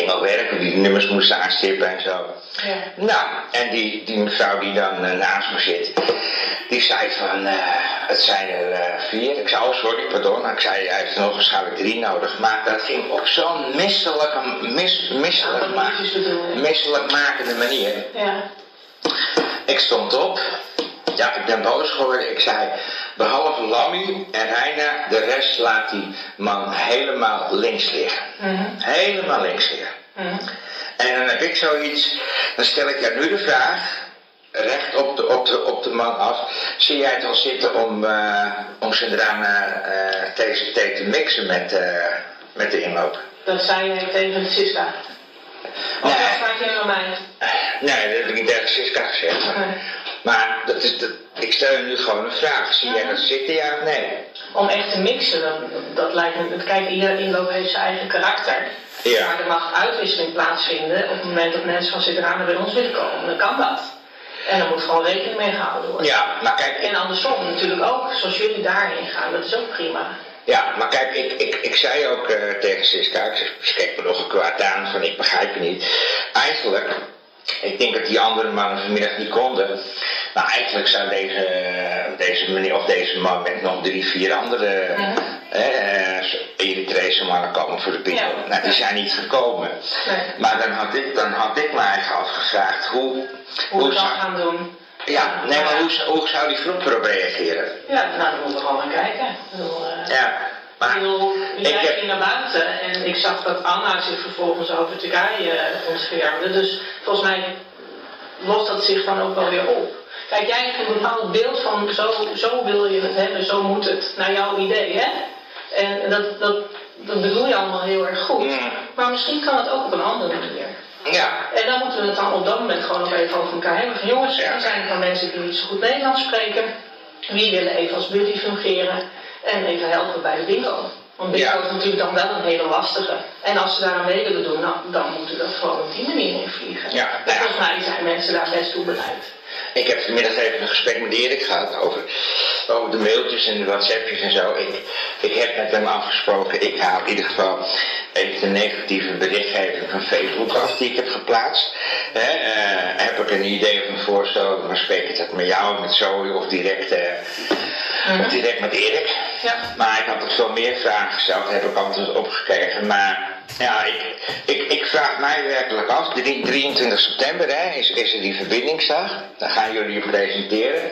bingo werkt, hoe die nummers moesten aanstippen en zo. Ja. Nou, en die, die mevrouw die dan eh, naast me zit, die zei van, eh, het zijn er eh, vier. Ik zei, oh sorry, pardon. Ik zei, hij heeft er nog waarschijnlijk drie nodig. Maar dat ging op zo'n misselijke, mis, misselijk, Ja, ma dat is bedoel je. misselijk makende manier. Ja. Ik stond op. Ja, ik ben boos geworden. Ik zei, behalve Lammy en Reina, de rest laat die man helemaal links liggen. Mhm. Helemaal links liggen. Mhm. En dan heb ik zoiets, dan stel ik jou nu de vraag, recht op de, op de, op de man af. Zie jij het al zitten om, eh om zijn drama eh TCT te mixen met, eh, met de inloop? Dat zei jij tegen Siska. Of Nee. dat je aan mij? Nee, dat heb ik niet tegen Siska gezegd. Nee. Maar dat is ik stel je nu gewoon een vraag. Zie jij dat zitten, ja of nee? Om echt te mixen, dan, dat lijkt me. Kijk, ieder inloop heeft zijn eigen karakter. Ja. Maar er mag uitwisseling plaatsvinden op het moment dat mensen van Sidrana bij ons willen komen. Dan kan dat. En dan moet gewoon rekening mee gehouden worden. Ja, maar kijk, En andersom natuurlijk ook, zoals jullie daarin gaan, dat is ook prima. Ja, maar kijk, ik, ik, ik zei ook eh, tegen Siska, ik zeg, ze keek me nog een kwaad aan van ik begrijp je niet. Eigenlijk, ik denk dat die andere mannen vanmiddag niet konden. Maar eigenlijk zou deze, deze meneer of deze man met nog drie, vier andere Mhm. eh, Eritrese mannen komen voor de bingo. Ja. Nou, die zijn niet gekomen. Nee. Maar dan had ik, dan had ik me eigenlijk afgevraagd hoe... Hoe we dat zou, gaan doen. ja, nee, maar hoe, hoe zou die groep erop reageren? Ja, nou, dan moeten we gewoon naar kijken. Bedoel, eh, Ja, maar... Ik jij heb- ging naar buiten en ik zag dat Anna zich vervolgens over Turkije uh, ontfermde. Dus volgens mij lost dat zich dan ook wel weer op. Kijk, jij hebt een bepaald beeld van zo, zo wil je het hebben, zo moet het, naar jouw idee, hè? En dat, dat, dat bedoel je allemaal heel erg goed. Mm. Maar misschien kan het ook op een andere manier. Ja, En dan moeten we het dan op dat moment gewoon nog even over elkaar hebben. Van jongens, Ja. er zijn van mensen die niet zo goed Nederlands spreken. Wie willen even als buddy fungeren en even helpen bij de bingo. Want bingo Ja. is natuurlijk dan wel een hele lastige. En als ze daar aan mee willen doen, nou, dan moeten we dat gewoon op die manier invliegen. Ja, En ja. volgens mij zijn mensen daar best toe bereid. Ik heb vanmiddag even een gesprek met Erik gehad over, over de mailtjes en de whatsappjes en zo. Ik, ik heb met hem afgesproken, ik haal in ieder geval even de negatieve berichtgeving van Facebook af die ik heb geplaatst. Eh, heb ik een idee of een voorstel, dan spreek ik dat met jou, met Zoe of direct, eh, of direct met Erik. Ja. Maar ik had nog veel meer vragen gesteld, heb ik antwoord op gekregen. Maar ja, ik, ik, ik vraag mij werkelijk af, drie- 23 september hè, is, is er die verbindingsdag. Daar gaan jullie je presenteren.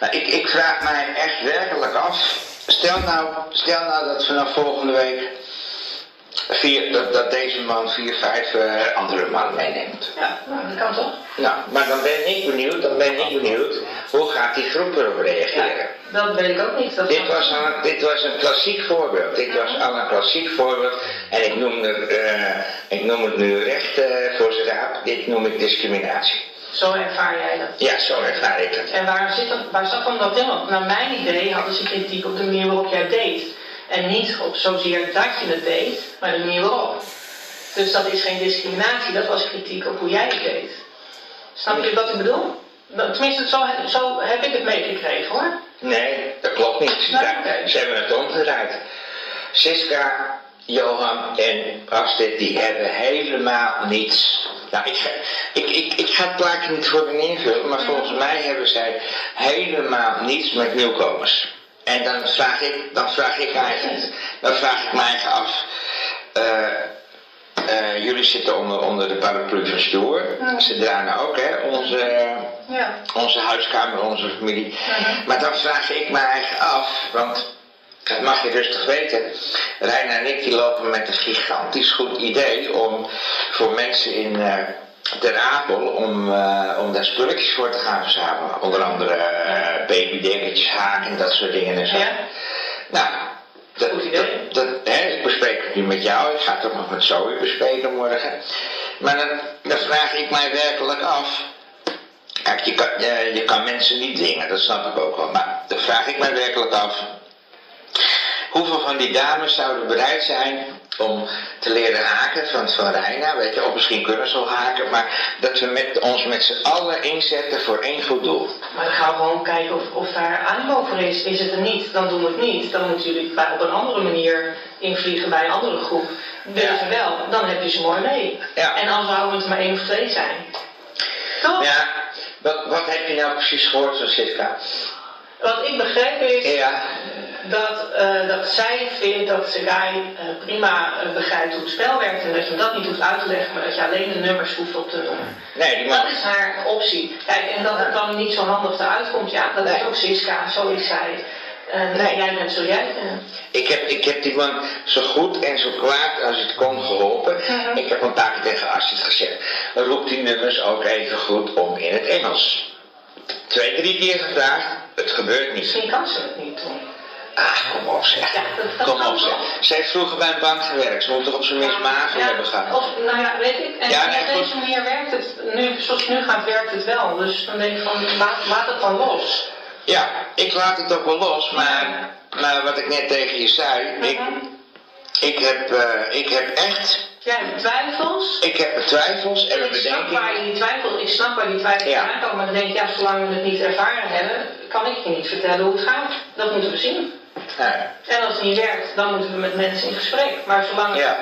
Nou, ik, ik vraag mij echt werkelijk af, stel nou, stel nou dat vanaf volgende week vier, dat, dat deze man vier, vijf eh, andere mannen meeneemt. Ja, nou, dat kan toch? Nou, maar dan ben ik benieuwd, dan ben ik benieuwd, hoe gaat die groep erop reageren? Dat weet ik ook niet. Dat Dit was, al, dit was een klassiek voorbeeld. Dit was al een klassiek voorbeeld. En ik noem, het, eh, ik noem het nu recht eh, voor zijn raap. Dit noem ik discriminatie. Zo ervaar jij dat. Ja, zo ervaar ik het. En waar, zit dat, waar zat dan dat in? Want naar mijn idee hadden ze kritiek op de manier waarop jij deed. En niet op zozeer dat je het deed, maar de manier waarop. Dus dat is geen discriminatie, dat was kritiek op hoe jij het deed. Snap je wat ik bedoel? Tenminste, zo, zo heb ik het meegekregen hoor. Nee, dat klopt niet. Ze, hebben het omgedraaid. Siska, Johan en Astrid, die hebben helemaal niets. Nou, ik, ga- ik, ik, ik ga het plaatje niet voor hen invullen, maar volgens mij hebben zij helemaal niets met nieuwkomers. En dan vraag ik, dan vraag ik eigenlijk, dan vraag ik mij af. eh, eh, jullie zitten onder, onder de paraplu van Stoer. Ze dragen ook, hè, onze, Ja. onze huiskamer, onze familie. Maar dan vraag ik me eigenlijk af, want dat mag je rustig weten. Reina en ik die lopen met een gigantisch goed idee om voor mensen in Ter Apel om, eh, om daar spulletjes voor te gaan verzamelen. Onder andere eh babydekkertjes, haken en dat soort dingen en zo. Ja. Nou, dat, Goed idee. dat, dat, hè, ik bespreek het nu met jou, ik ga het ook nog met Zoe bespreken morgen. Maar dan, dan vraag ik mij werkelijk af. Kijk, je kan, eh, je kan mensen niet dwingen, dat snap ik ook wel. Maar dan vraag ik mij werkelijk af. Hoeveel van die dames zouden bereid zijn om te leren haken van, van Reina? Weet je, of misschien kunnen ze wel haken, maar dat we met, ons met z'n allen inzetten voor één goed doel. Maar dan gaan we gewoon kijken of, of daar animo voor is. Is het er niet, dan doen we het niet. Dan moeten jullie bij- op een andere manier invliegen bij een andere groep. Willen Ja. wel, dan heb je ze mooi mee. Ja. En als zouden het maar één of twee zijn. Toch? Ja, wat, wat heb je nou precies gehoord, Francisca? Wat ik begreep is Ja, dat, eh, dat zij vindt dat Sagai eh prima eh, begrijpt hoe het spel werkt. En dat je dat niet hoeft uit te leggen, maar dat je alleen de nummers hoeft op te noemen. nee, die. Dat is haar optie. Kijk, en dat het dan niet zo handig eruit komt, ja, dat is ook Siska, zo is zij. Nee. jij bent zo jij. Ik heb, ik heb die man zo goed en zo kwaad als het kon geholpen. Mhm. Ik heb een paar keer tegen Astrid gezegd, roep die nummers ook even goed om in het Engels. Twee, drie keer gevraagd, het gebeurt niet. Misschien kan ze het niet doen. Ah, kom op zeg. Ja, dat- Kom op zeg. Zij heeft vroeger bij een bank gewerkt, ze moet toch op zijn minst mager Ja, hebben gehad. Of, nou ja, weet ik. En Ja, op nee, deze manier werkt het. Nu, zoals het nu gaat, werkt het wel. Dus dan denk ik van, laat, laat het dan los. Ja, ik laat het ook wel los, maar, maar wat ik net tegen je zei, ik, Mhm. Ik, heb, eh, ik heb echt, Jij hebt twijfels. ik heb twijfels en Ik snap waar bedenkingen. je die twijfels, ik snap waar die twijfels Ja. vandaan komen, maar dan denk ik, ja, zolang we het niet ervaren hebben, kan ik je niet vertellen hoe het gaat. Dat moeten we zien. Ja. En als het niet werkt, dan moeten we met mensen in gesprek. Maar zolang, Ja.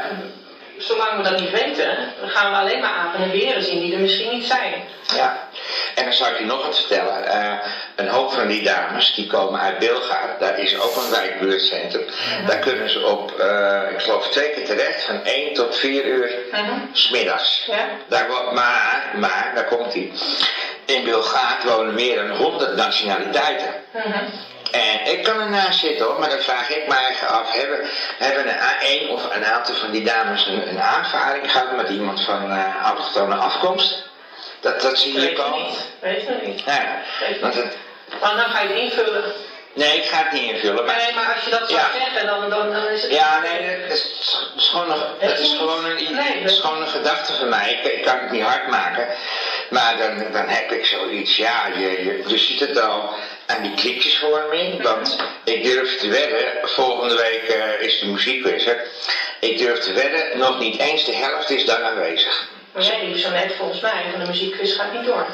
Zolang we dat niet weten, dan gaan we alleen maar apen en beren zien die er misschien niet zijn. Ja, en dan zou ik je nog wat vertellen. Eh, een hoop van die dames die komen uit Bilgaard. Daar is ook een wijkbuurtcentrum. Daar kunnen ze op, eh, ik geloof twee keer terecht, van 1 tot 4 uur Mhm. smiddags. Ja? Daar, maar, maar, daar komt hij. In Bilgaard wonen meer dan 100 nationaliteiten. Mhm. En ik kan ernaast zitten hoor, maar dan vraag ik me eigen af, hebben, hebben een, een of een aantal van die dames een, een aanvaring gehad met iemand van eh autochtone afkomst? Dat, dat zie je Weet komen? niet. Weet je niet. Ja, want het, Maar dan ga je het invullen. nee, ik ga het niet invullen, maar... Nee, maar als je dat zou Ja. zeggen, dan, dan, dan is het... Ja, nee, dat is, gewoon, een, dat is gewoon een, idee, Nee, dat is gewoon een gedachte van mij. Ik, ik kan het niet hard maken. Maar dan, dan heb ik zoiets, ja, je, je, je ziet het al aan die klikjesvorming. Want ik durf te wedden, volgende week eh, is de muziekwisser. Ik durf te wedden, nog niet eens de helft is dan aanwezig. Maar jij liep zo net volgens mij, van de muziekquiz gaat niet door.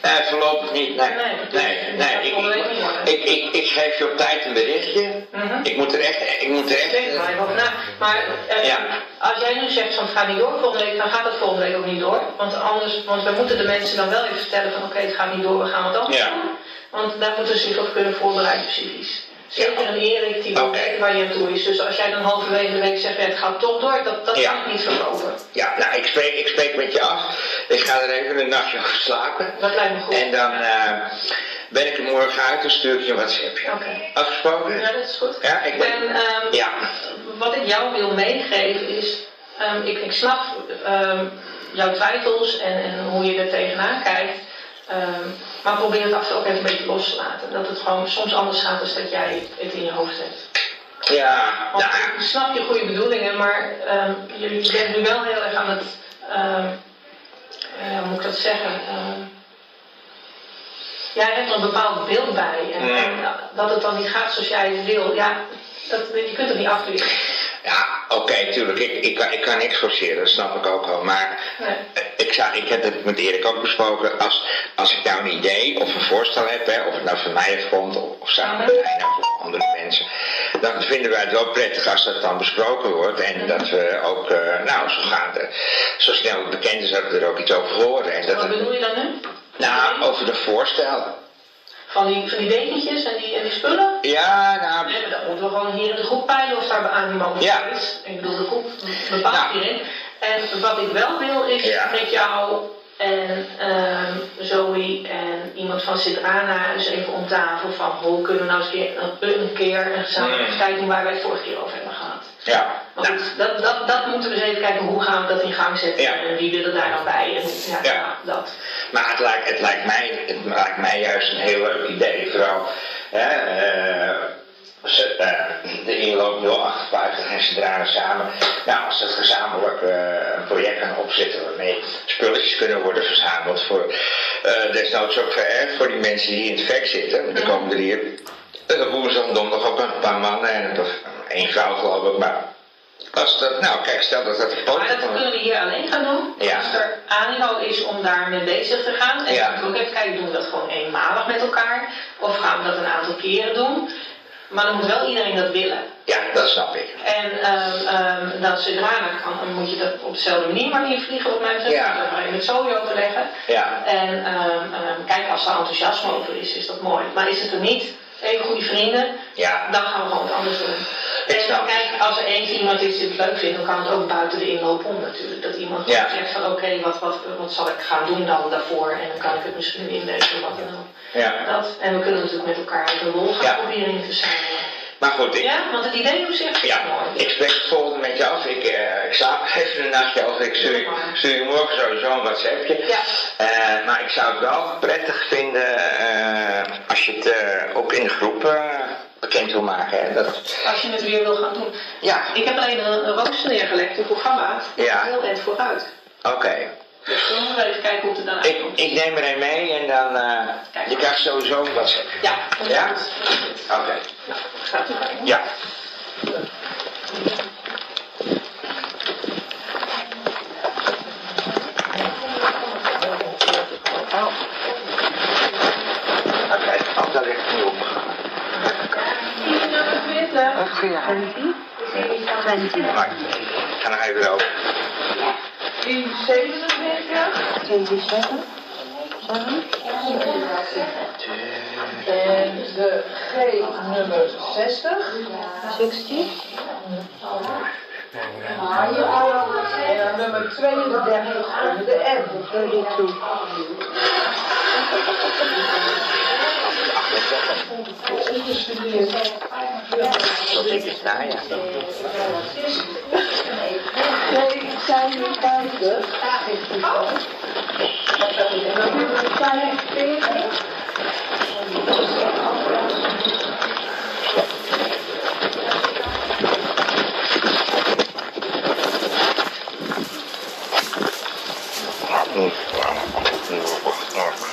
Eh, voorlopig niet, nee. Nee, nee, nee. Ik, ik, ik, ik geef je op tijd een berichtje. Mhm. Ik moet er echt, ik moet er echt... Maar. Maar eh, Ja. als jij nu zegt van het gaat niet door volgende week, dan gaat het volgende week ook niet door. Want anders, want we moeten de mensen dan wel even vertellen van oké, het gaat niet door, we gaan wat anders Ja. doen. Want daar moeten ze zich op kunnen voorbereiden psychisch. Zeker een Erik die wil weten waar je aan toe is. Dus als jij dan halverwege de week zegt, het gaat toch door, dat, dat Ja. kan ik niet verkopen. Ja, nou, ik spreek, ik spreek met je af. Ik ga er even een nachtje over slapen. Dat lijkt me goed. En dan eh, ben ik er morgen uit en stuur ik je een WhatsAppje. Oké. Afgesproken? Ja, dat is goed. Ja, ik ben... En ehm, Ja. wat ik jou wil meegeven is, ehm, ik, ik snap ehm, jouw twijfels en, en hoe je er tegenaan kijkt. Ehm, maar probeer het af en toe ook even een beetje los te laten. Dat het gewoon soms anders gaat dan dat jij het in je hoofd hebt. Ja, Want nou, ik snap je goede bedoelingen, maar ehm, je, je bent nu wel heel erg aan het, ehm, ja, hoe moet ik dat zeggen? Jij hebt er een bepaald beeld bij en, en dat het dan niet gaat zoals jij het wil, ja, dat, je kunt het niet afweren. Ja, oké, tuurlijk. Ik, ik, kan, ik kan niks forceren, dat snap ik ook wel. Maar Nee. eh, ik, zou, ik heb het met Erik ook besproken. Als, als ik nou een idee of een voorstel heb, hè, of het nou van mij afkomt of, of samen met Heijn of andere mensen, dan vinden wij het wel prettig als dat dan besproken wordt. En dat we ook, eh, nou, zo gaan de, zo snel het bekend is dat we er ook iets over horen. En dat Wat bedoel je dan nu? nou, over de voorstellen. Van die, van die dekentjes en die, en die spullen? Ja, nou, Nee, dat moeten we gewoon hier in de groep peilen of daar voor Ja. is. Ik bedoel, de groep bepaalt Nou. hierin. En wat ik wel wil is Ja. met jou en ehm, Zoe en iemand van Citrana eens even om tafel van hoe kunnen we nou eens een keer een, een, keer een gezamenlijke Mm. activiteit doen waar wij het vorige keer over hebben gehad. Ja, Maar nou, goed, dat, dat, dat moeten we eens even kijken hoe gaan we dat in gang zetten Ja. en wie wil er daar dan bij. En, ja, Ja. ja, dat. maar het lijkt, het, lijkt mij, het lijkt mij juist een heel leuk idee. Vooral hè, ze- eh, de inloop 058 en Cidranen samen. Nou, als dat gezamenlijk eh, een project kan opzetten waarmee spulletjes kunnen worden verzameld voor desnoods ook eh, voor die mensen die in het vak zitten. Er komen er hier uh, woensdag en donderdag ook een paar mannen en een- één vrouw geloof ik. Maar als dat, nou kijk, stel dat dat Maar dat kunnen we hier alleen gaan doen. Ja. Als er animo is om daarmee bezig te gaan. En Ja. dan ook even kijken, doen we dat gewoon eenmalig met elkaar? Of gaan we dat een aantal keren doen? Maar dan moet wel iedereen dat willen. Ja, dat snap ik. En ehm ehm dan zodra dat kan, dan moet je dat op dezelfde manier maar invliegen op betreft. Ja. Dat maar met Zoe overleggen. Ja. En ehm, kijk, als er enthousiasme over is, is dat mooi. Maar is het er niet, even goede vrienden, Ja. dan gaan we gewoon wat anders doen. Ik En snap. kijk, als er eens iemand is die het leuk vindt, dan kan het ook buiten de inloop om natuurlijk. Dat iemand Ja. zegt van oké, wat, wat, wat zal ik gaan doen dan daarvoor? En dan kan ik het misschien inlezen of wat dan ook. Ja. Dat. En we kunnen natuurlijk met elkaar de rol gaan proberen in te samen. Maar goed, ik, Ja, want het idee op zich is ja, mooi. ik spreek het volgende met je af. Ik, eh, ik slaap even een nachtje over. Ik stuur, stuur je morgen sowieso een WhatsAppje. Ja. Eh, maar ik zou het wel prettig vinden eh, als je het ook in de groep bekend wil maken. Hè? Dat, Als je het weer wil gaan doen. ja, Ik heb alleen een, een rooster neergelegd, een programma. Ja. Heel eind vooruit. oké. Dus we moeten even kijken hoe het er dan Ik, uitkomt. ik neem er een mee en dan... eh, je krijgt sowieso een WhatsApp. Ja, Ja? Oké. Nou, gaat u kijken. Ja. Oké, oh, daar ligt het nu op. Nummer 20. Maar ik ga nog even over. Die 27. En de G nummer 60. 60. En nummer 32 onder de M. 32. Tot ik het sta, ja. G 57. En dan nummer 45. Scarlet.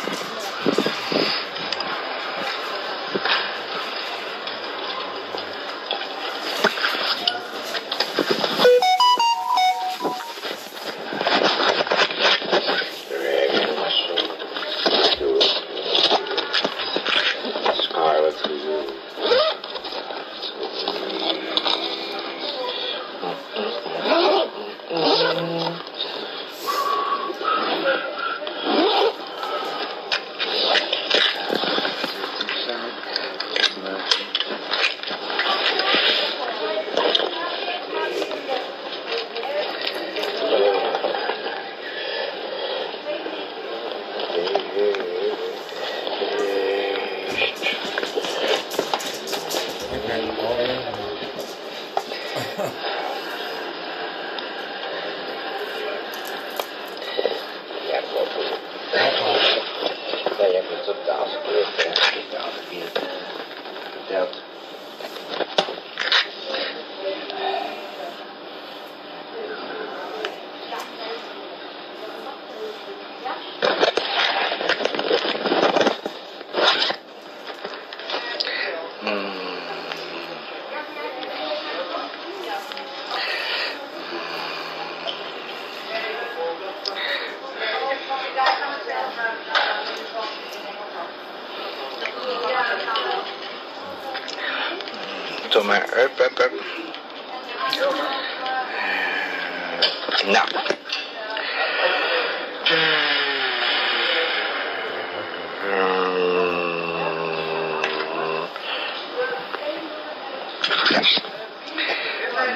Yes.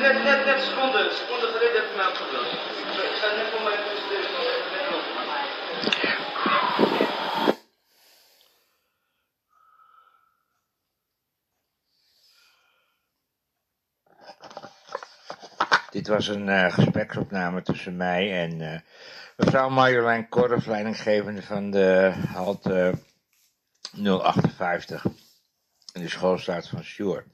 Net, net, net seconden, seconden geleden heb ik mij opgebeld. Ik ga net voor mij Dit was een eh, gespreksopname tussen mij en eh, mevrouw Marjolein Korf, leidinggevende van de halte eh, 058 in de schoolstaat van Sjoerd.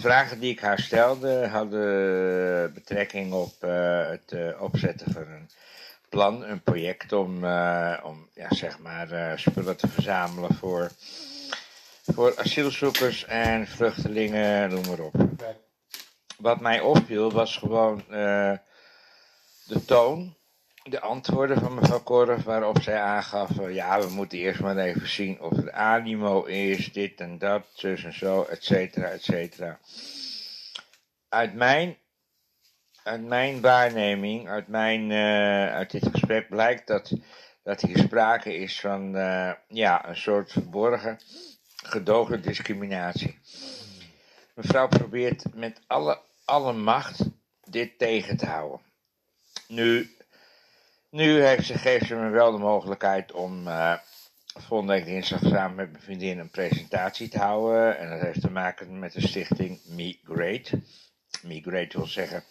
Vragen die ik haar stelde hadden betrekking op uh, het opzetten van een plan, een project om, om ja, zeg maar, spullen te verzamelen voor, voor asielzoekers en vluchtelingen, noem maar op. Wat mij opviel was gewoon de toon, de antwoorden van mevrouw Korf, waarop zij aangaf: ja, we moeten eerst maar even zien of het animo is, dit en dat, zus en zo, et cetera, et cetera. Uit mijn, uit mijn waarneming, uit, mijn, uh, uit dit gesprek blijkt dat, dat hier sprake is van ja, een soort verborgen, gedoogde discriminatie. Mevrouw probeert met alle alle macht dit tegen te houden. Nu, nu heeft ze, geeft ze me wel de mogelijkheid om uh, volgende week dinsdag samen met mijn vriendin een presentatie te houden. En dat heeft te maken met de stichting Me Great. Me Great wil zeggen,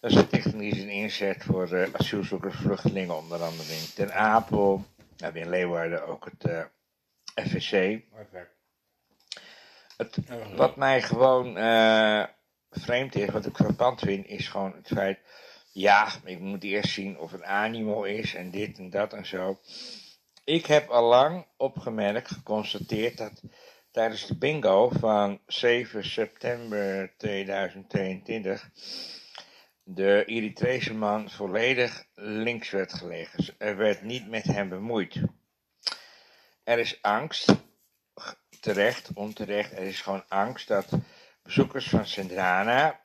dat is een stichting die inzet voor uh, asielzoekers, vluchtelingen, onder andere in Ten Apel. We hebben in Leeuwarden ook het uh, eh, FVC. Het, wat mij gewoon vreemd is, wat ik frappant vind, is gewoon het feit, ja, ik moet eerst zien of het animo is en dit en dat en zo. Ik heb al lang opgemerkt, geconstateerd dat tijdens de bingo van 7 september 2022 de Eritrese man volledig links werd gelegen. Er werd niet met hem bemoeid. Er is angst, terecht, onterecht, er is gewoon angst dat bezoekers van Sendrana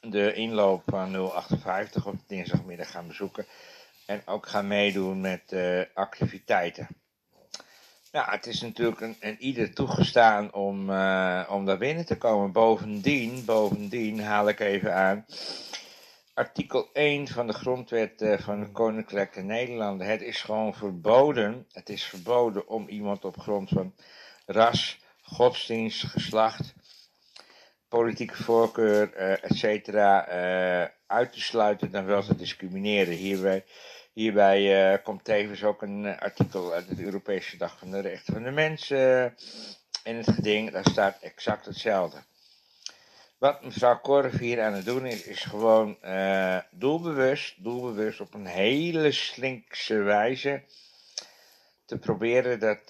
de inloop van 058 op dinsdagmiddag gaan bezoeken. En ook gaan meedoen met uh, activiteiten. Nou, het is natuurlijk een, ieder toegestaan om, uh, om daar binnen te komen. Bovendien, bovendien haal ik even aan. Artikel 1 van de grondwet uh, van de Koninklijke Nederlanden. Het is gewoon verboden. Het is verboden om iemand op grond van ras, godsdienst, geslacht, politieke voorkeur, uh, et cetera, uh, uit te sluiten dan wel te discrimineren. Hierbij, hierbij uh, komt tevens ook een artikel uit het Europese Dag van de Rechten van de Mens in het geding. Daar staat exact hetzelfde. Wat mevrouw Korf hier aan het doen is, is gewoon doelbewust, doelbewust op een hele slinkse wijze te proberen dat,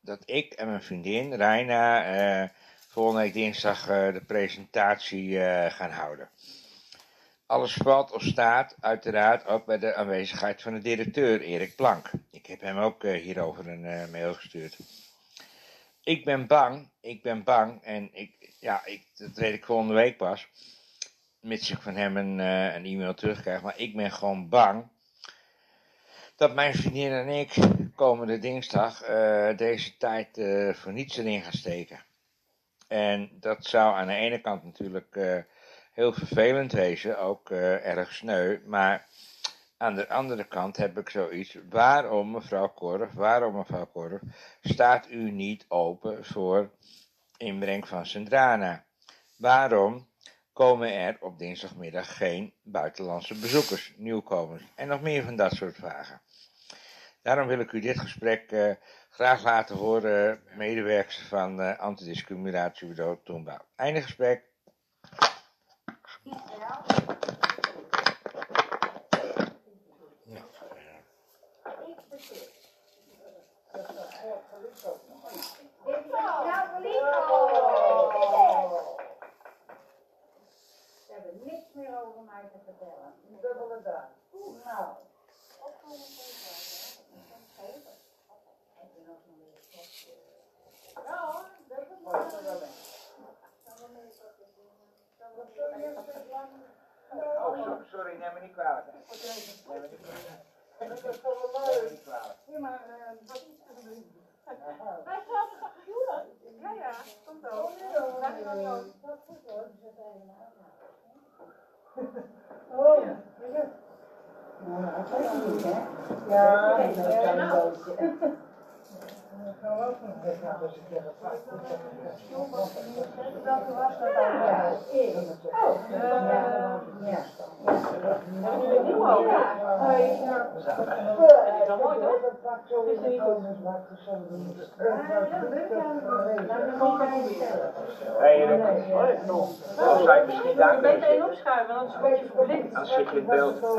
dat ik en mijn vriendin Reina volgende week dinsdag uh, de presentatie uh, gaan houden. Alles valt of staat uiteraard ook bij de aanwezigheid van de directeur Erik Plank. Ik heb hem ook uh, hierover een mail gestuurd. Ik ben bang, ik ben bang en ik, ja, ik, dat weet ik volgende week pas, mits ik van hem een, een e-mail terugkrijg, maar ik ben gewoon bang dat mijn vriendin en ik komende dinsdag deze tijd voor niets erin gaan steken. En dat zou aan de ene kant natuurlijk uh, heel vervelend wezen, ook uh, erg sneu. Maar aan de andere kant heb ik zoiets. Waarom, mevrouw Korf, waarom, mevrouw Korf, staat u niet open voor inbreng van Sendrana? Waarom komen er op dinsdagmiddag geen buitenlandse bezoekers, nieuwkomers? En nog meer van dat soort vragen. Daarom wil ik u dit gesprek uh, graag laten horen, medewerkers van uh, Antidiscriminatiebureau Toenbouw. Einde gesprek. Niks meer over mij te vertellen. Dubbele dag. Nou. Oh, sorry, neem me niet kwalijk. Neem me niet kwalijk. Neem me niet kwalijk. Ja, maar wat is er gebeurd? Hij gaat toch huwelijk? Ja, ja, komt wel. Laat je dan ook. Dat is goed hoor, Oh, ja. Nou, dat is hè? Ja, dat is. Welke was dat dan? Ja. Ja. Hebben jullie een ook? Oh, ja. Dat is wel mooi toch? Is er niet goed? Of misschien daar één zitten? opschuiven, anders word je verblind. Dan zit je in beeld. Of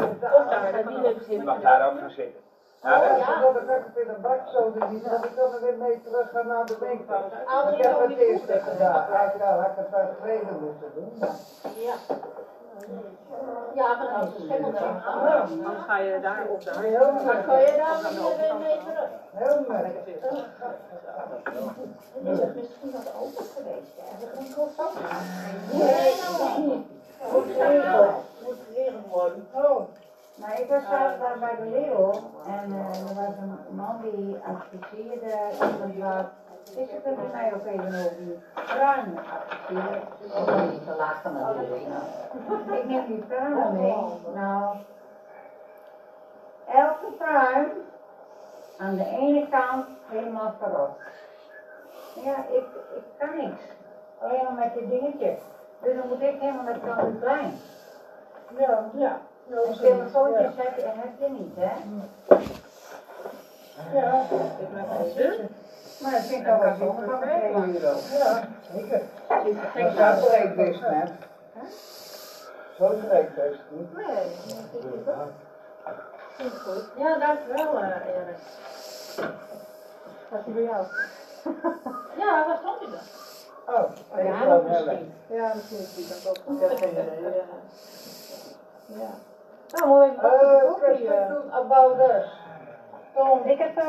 daar, dat die even Je zitten. mag daar ook gaan zitten. Nou, Ja, dat- ik in dat ik dan weer mee terug ga naar de winkel. Ik heb het eerst gedaan, had ik het bij de tweede moeten doen. Ja. Ja, maar dan is het daar. Dan ga je daar of daar. Heel Dan kan je daar weer mee terug. heel merk. Is het misschien wat open geweest? Is niet goed Nee, Moet geregeld. Moet geregeld worden. Oh, Maar ik was zelf daar bij de Leeuw en eh, er was een man die adviseerde iemand wat. Is het er mij ook even over die pruimen adviseren? Oh, niet te nou. Ik neem die pruimen mee. Nou, elke pruim aan de ene kant helemaal verrot. Ja, ik, ik kan niks. Alleen maar met dit dingetje. Dus dan moet ik helemaal met zo'n klein. ja, ja. En telefoontjes heb je, heb je niet, hè? Ja, Maar dat vind ik al wel zonde van 2 euro. ja, zeker. Dat is een streekbest, hè? Zo'n streekbest niet. Nee, dat is goed. Vind ik goed. Ja, dankjewel, uh, Erik. Was die bij jou? ja, waar stond hij dan? Oh, Ja, ik wel misschien. Ja, misschien is dat ook. Ik. Ja. Ja. Nou, mooi. Eh, Uh, Christen doet about us. Tom, ik heb, eh,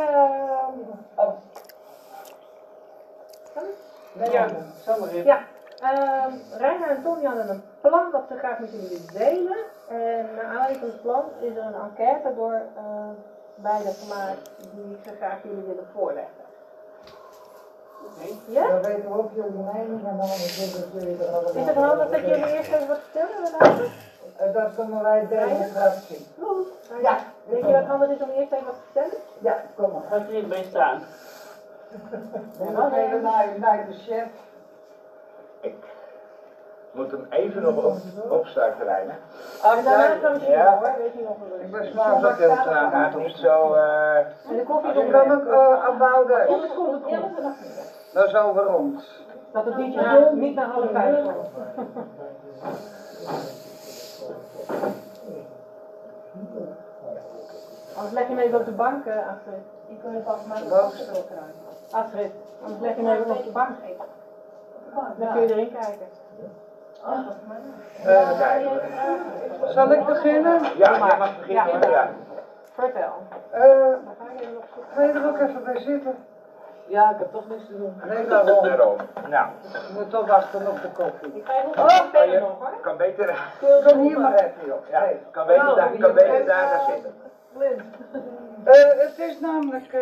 ja, zal maar even. Ja, uh, Reiner en Tony hadden een plan wat ze graag met jullie willen delen. En naar aanleiding van het plan is er een enquête door uh, beide gemaakt die ze graag jullie willen voorleggen. Ja? Dan weten we ook jullie mening en dan zullen jullie er allemaal. Is het handig dat jullie eerst even wat vertellen? Eh, Dat kunnen wij democratie. Ja. Denk je wat handig is om eerst even wat te vertellen? Ja, kom maar. Gaat er bij staan. Dan gaan we even naar, naar de chef. moet hem even nog op, opstarten, Reiner. En daarna kan je zien Ja. hoor, weet je nog wel Ik ben s'avonds ook heel traag. Gaat niet zo, eh, En de koffie is Ik kan ook uh, dat komt het goed. Dat is over ons. Dat het niet, na, niet naar half vijf komt. Anders leg je hem even op de bank, uh, Astrid. Ik kan het vast maar Bovenste. Astrid, anders leg je hem even op de bank. Dan kun je erin kijken. Eh, zal ik beginnen? ja, jij mag beginnen. Ja. Vertel. Eh, je zoek. ga je er ook even bij zitten? Ja, ik heb toch niks te doen. Nee, daarom. Daarom. Nou, Je moet toch wachten op de koffie. Ik ga even op Oh, de verder nog hoor. kan beter, hier maar even, joh. ja, Hey. kan beter, daar, kan beter daar gaan zitten. Eh, het is namelijk, eh,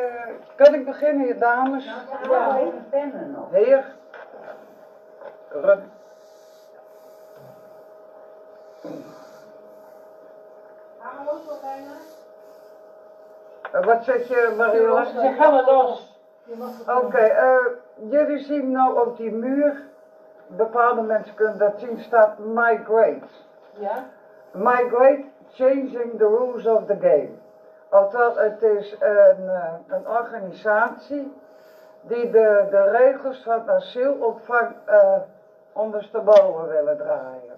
kan ik beginnen, je dames? Ja, even pennen nog. Heer. Rut. Eh, wat zeg je, Mariola? Zeg, ga maar los. Oké, eh, jullie zien nou op die muur, bepaalde mensen kunnen dat zien, staat migrate. Ja? Migrate, changing the rules of the game. Oftewel, het is een, eh, een organisatie die de, de regels van asielopvang uh, ondersteboven willen draaien.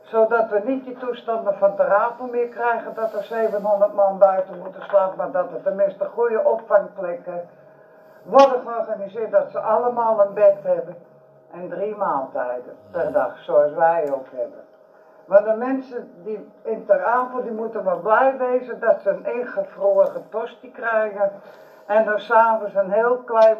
Zodat we niet die toestanden van de rapel meer krijgen dat er 700 man buiten moeten slapen, maar dat er tenminste goede opvangplekken worden georganiseerd, dat ze allemaal een bed hebben en drie maaltijden per dag, zoals wij ook hebben. Maar de mensen die in Ter die moeten maar blij wezen dat ze een ingevroren tosti krijgen. En dan s'avonds een heel klein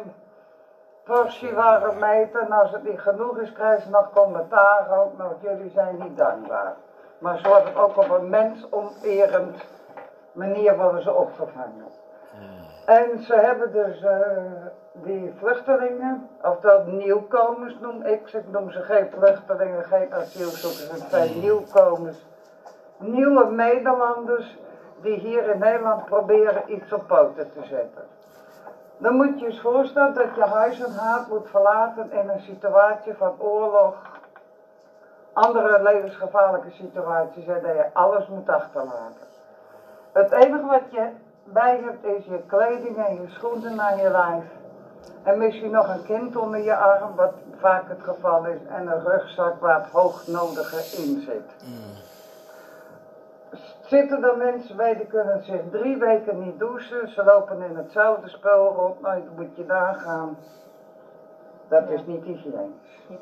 portie warm eten. En als het niet genoeg is, krijgen ze nog commentaar ook. Nou, jullie zijn niet dankbaar. Maar ze worden ook op een mensonterend manier worden ze opgevangen. En ze hebben dus eh, die vluchtelingen, oftewel nieuwkomers noem ik ze, ik noem ze geen vluchtelingen, geen asielzoekers, het zijn nieuwkomers. Nieuwe Nederlanders die hier in Nederland proberen iets op poten te zetten. Dan moet je je voorstellen dat je huis en haard moet verlaten in een situatie van oorlog, andere levensgevaarlijke situaties en dat je alles moet achterlaten. Het enige wat je bij hebt is je kleding en je schoenen aan je lijf. En misschien nog een kind onder je arm, wat vaak het geval is, en een rugzak waar het hoognodige in zit. Zitten er mensen bij die kunnen zich drie weken niet douchen, ze lopen in hetzelfde spul rond, nou dan moet je daar gaan. Dat is niet hygiënisch. Niet.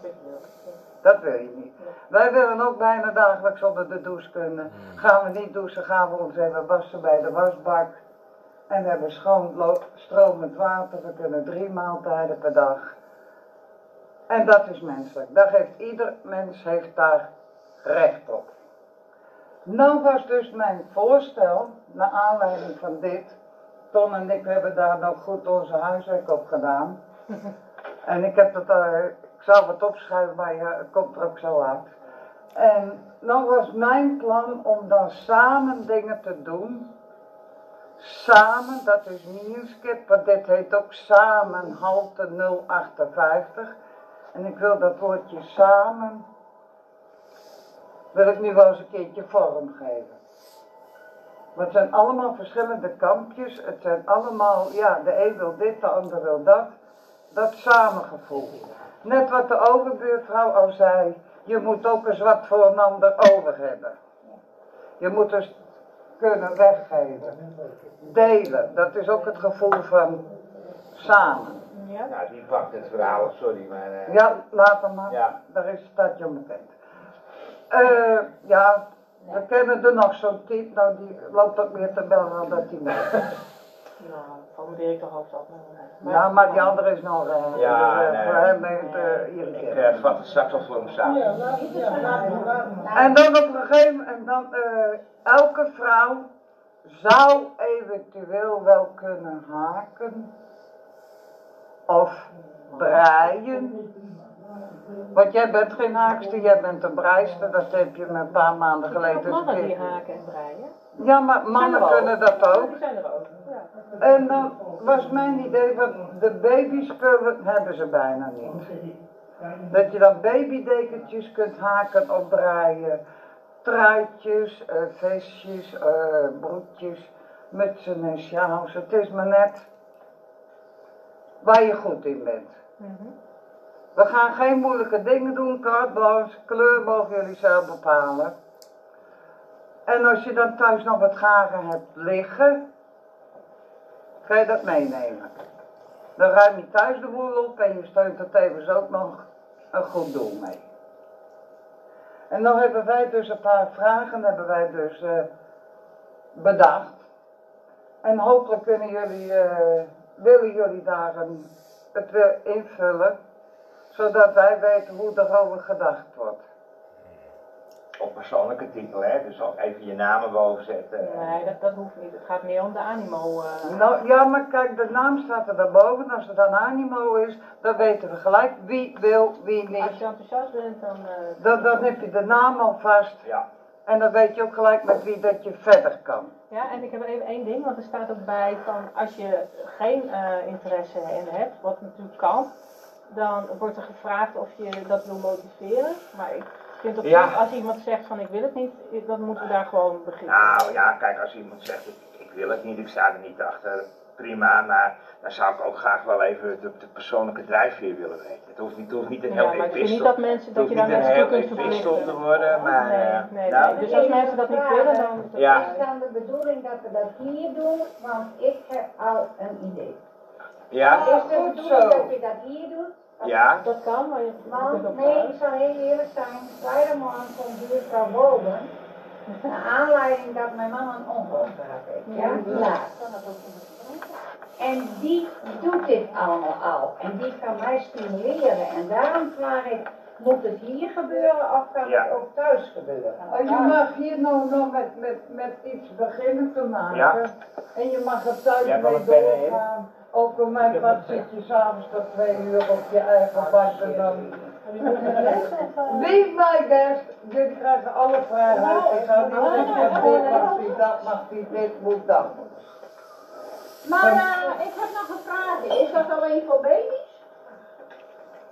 Dat wil je niet. Wij willen ook bijna dagelijks onder de douche kunnen. Gaan we niet douchen, gaan we ons even wassen bij de wasbak. En we hebben schoon stromend water. We kunnen drie maaltijden per dag. En dat is menselijk. Daar heeft ieder mens heeft daar recht op. Nou was dus mijn voorstel, naar aanleiding van dit. Ton en ik hebben daar nog goed onze huiswerk op gedaan. En ik heb het, eh, ik zal het opschrijven, maar het komt er ook zo uit. En dan was mijn plan om dan samen dingen te doen. Samen, dat is niet een skip, want dit heet ook samen halte 058. En ik wil dat woordje samen, wil ik nu wel eens een keertje vormgeven. Maar het zijn allemaal verschillende kampjes. Het zijn allemaal, ja, de een wil dit, de ander wil dat. Dat samengevoel. Net wat de overbuurvrouw al zei, je moet ook eens wat voor een ander over hebben. Je moet dus kunnen weggeven. Delen, dat is ook het gevoel van samen. Ja? Nou, die pakt het verhaal, sorry, maar... eh, Ja, laat hem maar. Ja. Daar is het stadje onbekend. Eh, ja, we kennen er nog zo'n type, nou die loopt ook meer te bellen dan dat Nou, van de directeur hoofdstad. Maar, Ja, maar die andere is nog, eh, Ja, dus, eh, nee. voor hem is het eh, Ik eh, vat het straks voor hem samen. En dan op een gegeven moment, en dan, eh, elke vrouw zou eventueel wel kunnen haken of breien. Want jij bent geen haakster, jij bent een breister, dat heb je me een paar maanden geleden een mannen die haken en breien. Ja, maar mannen kunnen dat ook. Die zijn er ook. En dan was mijn idee, want de babyspullen hebben ze bijna niet. Dat je dan babydekentjes kunt haken of breien. Truitjes, eh, vestjes, eh, broekjes, mutsen en sjaals. Het is maar net waar je goed in bent. Mhm. We gaan geen moeilijke dingen doen, blanche, kleur mogen jullie zelf bepalen. En als je dan thuis nog wat garen hebt liggen, ga je dat meenemen. Dan ruim je thuis de boel op en je steunt er tevens ook nog een goed doel mee. En dan hebben wij dus een paar vragen hebben wij dus eh, bedacht. En hopelijk kunnen jullie, eh, willen jullie daar een, het invullen, zodat wij weten hoe erover gedacht wordt. Op persoonlijke titel, hè, dus ook even je namen boven zetten. Nee, dat, dat hoeft niet. Het gaat meer om de animo. eh. Nou ja, maar kijk, de naam staat er daarboven. Als het dan animo is, dan weten we gelijk wie wil, wie Als niet. je enthousiast bent, dan... eh, Dan, dan heb je de naam al vast. Ja. En dan weet je ook gelijk met wie dat je verder kan. Ja, en ik heb even één ding, want er staat ook bij van als je geen eh, interesse in hebt, wat natuurlijk kan, dan wordt er gevraagd of je dat wil motiveren. Maar ik vind Ja. zich, als iemand zegt van ik wil het niet, dan moeten we daar gewoon beginnen. Nou ja, kijk, als iemand zegt ik, ik wil het niet, ik sta er niet achter, prima, maar dan zou ik ook graag wel even de, de persoonlijke drijfveer willen weten. Het hoeft niet, het hoeft niet een Ja, heel maar ik vind epistel. niet dat mensen, Het dat je daar mensen toe kunt epistel te worden, maar Nee, eh, nee, nou, nee. Dus als mensen dat niet willen, dan... Ja. Is dan de bedoeling dat we dat hier doen, want ik heb al een idee. Ja, Is de goed bedoeling zo. dat je dat hier doet? ja, Dat kan, maar je Want, nee, ik zal heel eerlijk zijn, vrijdag komt buurvrouw boven. Naar aanleiding dat mijn man een ongeluk heeft. Ja, laat. En die doet dit allemaal al. En die kan mij stimuleren. En daarom vraag ik, moet het hier gebeuren of kan Ja. het ook thuis gebeuren? Je mag hier nou nog met, met, met iets beginnen te maken. Ja. En je mag er thuis Jij mee het doorgaan. Ook op mijn pad zit je s'avonds tot twee uur op je eigen bank en dan... Wie mij best, jullie krijgen alle vrijheid. Ik ga niet zeggen, dit mag niet, dat mag niet, dit moet, dat. Maar eh, ik heb nog een vraag. Is dat alleen voor baby's?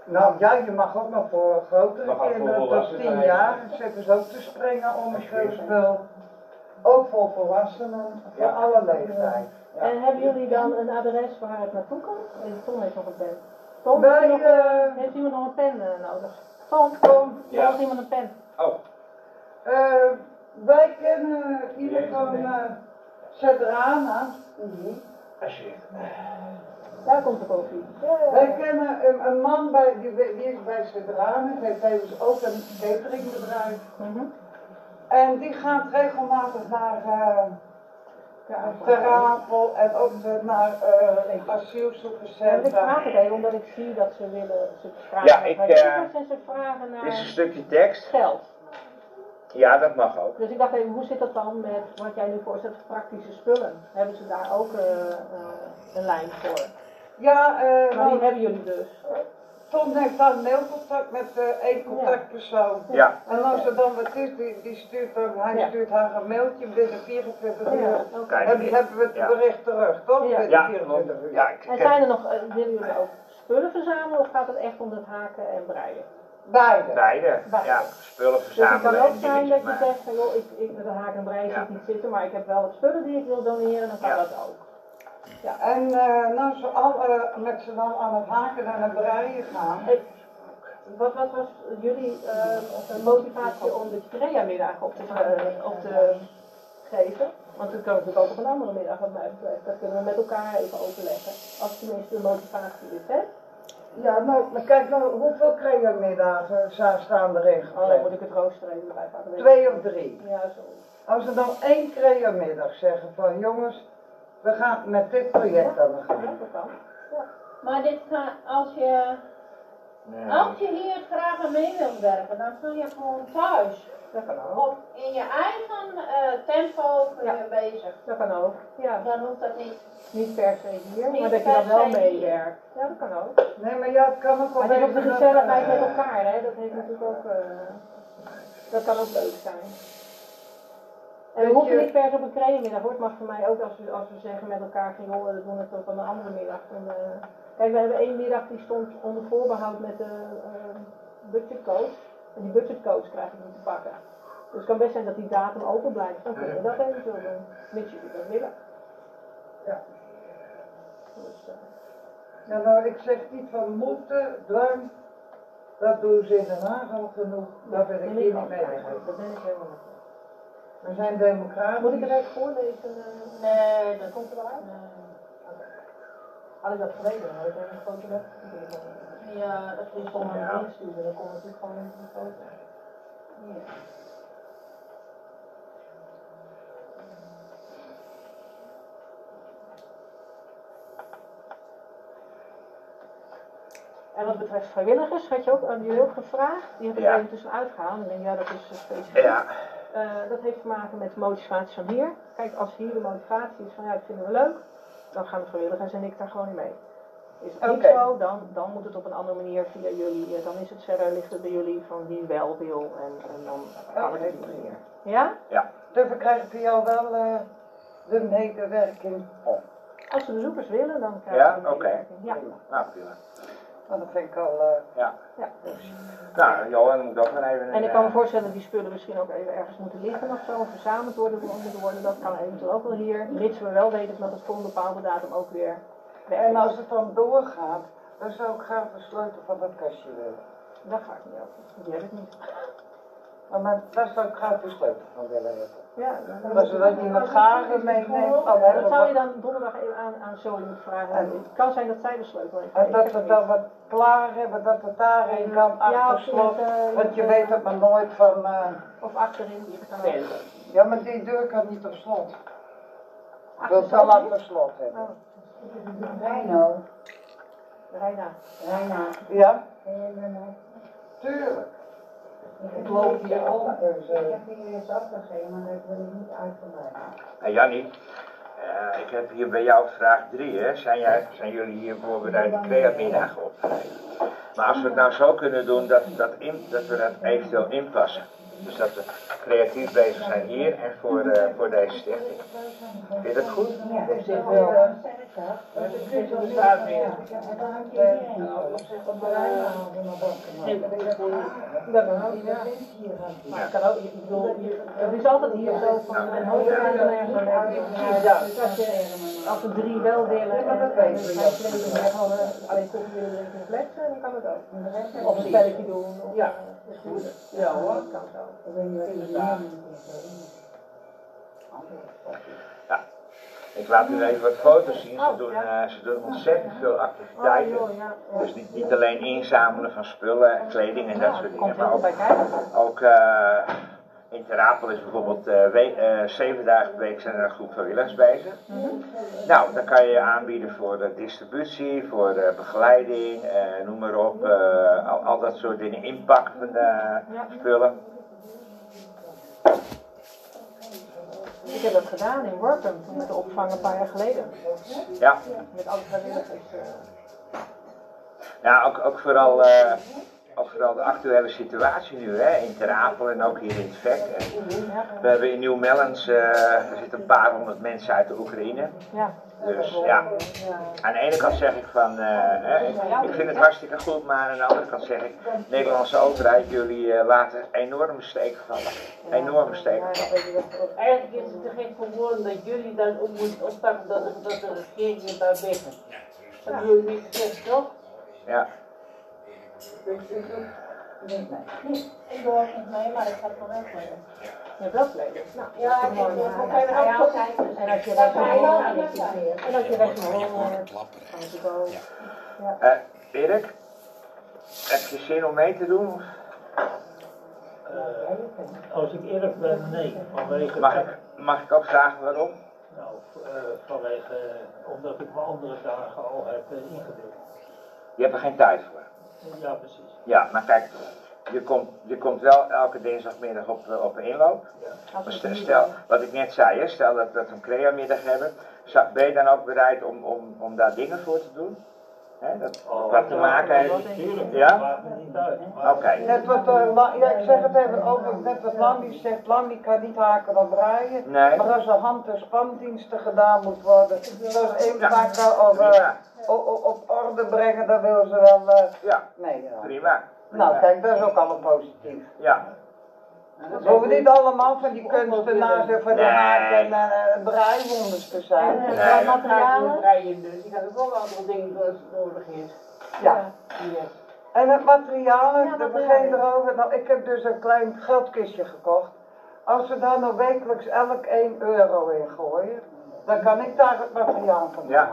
Nou ja, je mag ook nog voor grotere kinderen, tot volwassenen, 10 ja. jaar, zitten ze ook te springen om een schildspul. Ook voor volwassenen, voor Ja. alle leeftijden. Ja. En hebben jullie dan een adres waar het naartoe kan? Eh, Tom heeft nog een pen. Tom, Wij, heeft, iemand, eh, heeft iemand nog een pen eh, nodig? Tom, Tom, Ja. heeft iemand een pen? Oh, eh, wij kennen iemand van uh, Cedrana. alsjeblieft. Daar komt de koffie. Wij kennen een, een man bij, die, die is bij Cedrana, heeft tevens ook een cateringbedrijf. Mhm. En die gaat regelmatig naar uh, Ter Apel en ook naar uh, Ja, ik asielzoekerscentra. vraag het even omdat ik zie dat ze willen, ze vragen Ja, naar ik, vrijwilligers en ze vragen Dit is een naar stukje tekst. geld. Ja, dat mag ook. Dus ik dacht even, hoe zit dat dan met wat jij nu voorstelt, praktische spullen? Hebben ze daar ook eh, eh, een lijn voor? Ja, eh, Maar die hebben jullie dus. Tom heeft dan mailcontact met eh, één contactpersoon. Ja, En als er dan wat is, die, die stuurt dan, hij Ja. stuurt haar een mailtje binnen 24 uur. Ja, oké. Kijk. Hebben, hebben we het Ja. bericht terug, toch? Ja. Binnen ja, 24 uur. ja ik, En zijn er nog, eh, willen jullie ook spullen verzamelen of gaat het echt om het haken en breien? Beide. beide. Beide. Ja, spullen Dus het kan verzamelen ook en zijn dat dingetjes je maken. zegt van joh, ik, ik, met een haken en breien Ja. zit niet zitten, maar ik heb wel wat spullen die ik wil doneren, dan kan Ja. dat ook. En eh, nou, ze al, eh, met z'n allen aan het haken en het breien gaan. Hey, Wat, wat was jullie eh, motivatie om de CREA-middag op te, op te geven? Want dat kan natuurlijk ook op een andere middag wat mij betreft. Dat kunnen we met elkaar even overleggen. Als tenminste de motivatie is, hè? Ja, nou, maar kijk nou, hoeveel creamiddagen staan erin Oh, dan moet ik het rooster even erbij pakken. Twee of drie. Ja, zo. Als we dan één creamiddag zeggen van jongens, we gaan met dit project aan de Ja, gang. dat kan. Maar dit kan, als je, Nee. als je hier graag aan mee wilt werken, dan kun je gewoon thuis. Dat kan ook. Op, in je eigen eh, tempo kun je bezig. Dat kan ook. Ja, Dan hoeft dat niet. niet per se hier, Niet maar dat je dan wel meewerkt. Ja, dat kan ook. Nee, maar ja, het kan ook wel Maar het is ook de gezelligheid met elkaar, hè? Dat heeft natuurlijk ook. eh, dat kan ook leuk zijn. En we hoeven niet per se op een creamiddag hoor. Het mag voor mij ook als we, als we zeggen met elkaar van joh, we doen het op een andere middag. Dan, eh, kijk, we hebben één middag die stond onder voorbehoud met de eh, budgetcoach. En die budgetcoach krijg ik niet te pakken. Dus het kan best zijn dat die datum open blijft. Dan kunnen we dat eventueel doen. Mits jullie dat willen. Ja. Dus, eh, Ja, nou, ik zeg niet van moeten, dwang. Dat doen ze in Den Haag al genoeg. Daar ben ik hier niet mee. Daar ben ik helemaal met je. We zijn democratisch. Moet ik het even voorlezen? Nee, dat Komt er wel uit? Had ik dat geweten, dan had ik even een foto weg. Ja, dat Die is stond aan Ja. het insturen, dan kon het natuurlijk gewoon in die foto. En wat betreft vrijwilligers, had je ook aan jullie ook gevraagd. Die heb ik Ja. even tussenuit gehaald. Ik denk, ja, dat is eh, specifiek. Ja, Eh, dat heeft te maken met de motivatie van hier. Kijk, als hier de motivatie is van ja, dat vinden we leuk, dan gaan de vrijwilligers en ik daar gewoon in mee. Is het niet Oké. zo, dan, dan moet het op een andere manier via jullie. eh, Dan is het verder ligt het bij jullie van wie wel wil en, en dan kan het Oké. op die manier. Ja? Dus we krijgen voor jou wel eh, de medewerking. Als de bezoekers willen, dan krijgen Ja? ze een Oké. medewerking. Ja. nou prima. Nou, dat vind ik al... eh, ja. Dus. Nou, Johan moet ook maar even... En ik een, kan me eh, voorstellen dat die spullen misschien ook even ergens moeten liggen of zo, of verzameld worden, moeten worden. Dat kan eventueel ook wel hier, mits we wel weten dat het voor een bepaalde datum ook weer weg En als het dan doorgaat, dan zou ik graag de sleutel van dat kastje willen. Daar ga ik niet over. Die heb ik niet. Maar met- daar zou ik graag de sleutel van willen hebben. Ja, ze dat niet met garen meeneemt. dan hebben dat zou je dan donderdag even aan, aan Zoe moeten vragen. En- het kan zijn dat zij de sleutel heeft. En dat we dan wat klaar hebben, dat het daarin kan Ja, achter slot. het, eh, Want je het, weet eh, het maar nooit van... eh, Of achterin. ja, maar die deur kan niet op slot. Ik wil het wel Zoe? achter slot hebben. Oh, Reino, Reina. Reina, Ja, je tuurlijk. Ik Ik loop hier om, dus... Ik eh, heb hier eens afgegeven, maar dat wil ik niet uitgebreid. En Jannie, eh, ik heb hier bij jou vraag 3, hè. Zijn, jij, zijn jullie hier voorbereid de creamiddag op te nemen? Maar als we het nou zo kunnen doen dat, dat, in, dat we dat eventueel inpassen. Dus dat we creatief bezig zijn hier en voor, eh, voor deze stichting. Vind je dat goed? Ja, dat wel. Dat is een beetje bezwaar meer. Nou, dat Dat kan. Maar het kan ook, ik bedoel, het is altijd hier zo van een een lage. Ja. Dus als, als er drie wel willen en er zijn twee die zeggen gewoon eh, alleen koffie willen drinken in de fles, eh, dan kan het ook. Of een spelletje doen. Ja. Ja hoor. dat kan zo. Ik laat u even wat foto's zien. Ze Oh, doen, ja. eh, ze doen ontzettend veel Oh activiteiten. ja. Dus niet, niet alleen inzamelen van spullen, kleding en dat soort dingen, maar ook, bij kijken. ook eh, in Terapel is bijvoorbeeld eh, we- eh, zeven dagen per week zijn er een groep vrijwilligers bezig. Nou, dan kan je je aanbieden voor de distributie, voor de begeleiding, eh, noem maar op, al, al dat soort dingen, inpakken van de spullen. Ik heb dat gedaan in Workum, toen ik de opvang een paar jaar geleden. Ja, Met alle vrijwilligers. ja ook, ook vooral... ook vooral de actuele situatie nu hè, in Ter Apel en ook hier in het VEC. We hebben in Nieuw-Mellens, eh, er zitten een paar honderd mensen uit de Oekraïne. Ja. Dus ja, aan de ene kant zeg ik van, eh, ik, ik vind het hartstikke goed, maar aan de andere kant zeg ik, de Nederlandse overheid, jullie eh, laten enorme steken vallen. Enorme steken vallen. Eigenlijk is het te gek voor woorden dat jullie dan op moeten oppakken dat, dat de regering het daar weggen. Dat jullie niet gezegd, toch? Ja, Ik doe ook niet mee, maar ik ga het wel weten. Je hebt wel kleden. Nou, Ja, ik je ook op. En als je Dat weg ga je wil, het en als je weg wil, eh, kan je ook. Eh, Erik, heb je zin om mee te doen? Eh, als ik eerlijk ben, nee. Vanwege, Mag ik, mag ik ook vragen waarom? Nou, eh, vanwege, omdat ik mijn andere dagen al heb ingedeeld. Je hebt er geen tijd voor. Ja, precies. Ja, maar kijk, je komt, je komt wel elke dinsdagmiddag op, eh, op de inloop. Maar stel, stel, wat ik net zei, hè, stel dat, dat we een crea-middag hebben, zou- ben je dan ook bereid om, om, om daar dingen voor te doen? Hè, dat Oh, wat te maken heeft? Ja? Oké, Net wat, eh, La- ja, ik zeg het even over, net wat Lambi zegt, Lambi kan niet haken of draaien. nee, Maar als er hand- en spandiensten gedaan moet worden, zoals inpakken of eh, op orde brengen, dan wil ze wel eh Ja, meegaan. prima. Nou kijk, dat is ook al een positief. Ja, We hoeven niet allemaal van die kunstenaars en van Nee. haak- en eh, breiwonders te zijn. En eh, qua materialen? Dus, die gaat ook wel andere dingen nodig is. Ja. Hier. En het materiaal, Ja, daar materiaal. begin erover. Nou, ik heb dus een klein geldkistje gekocht. Als we daar nou wekelijks elk 1 euro in gooien, dan kan ik daar het materiaal van Ja.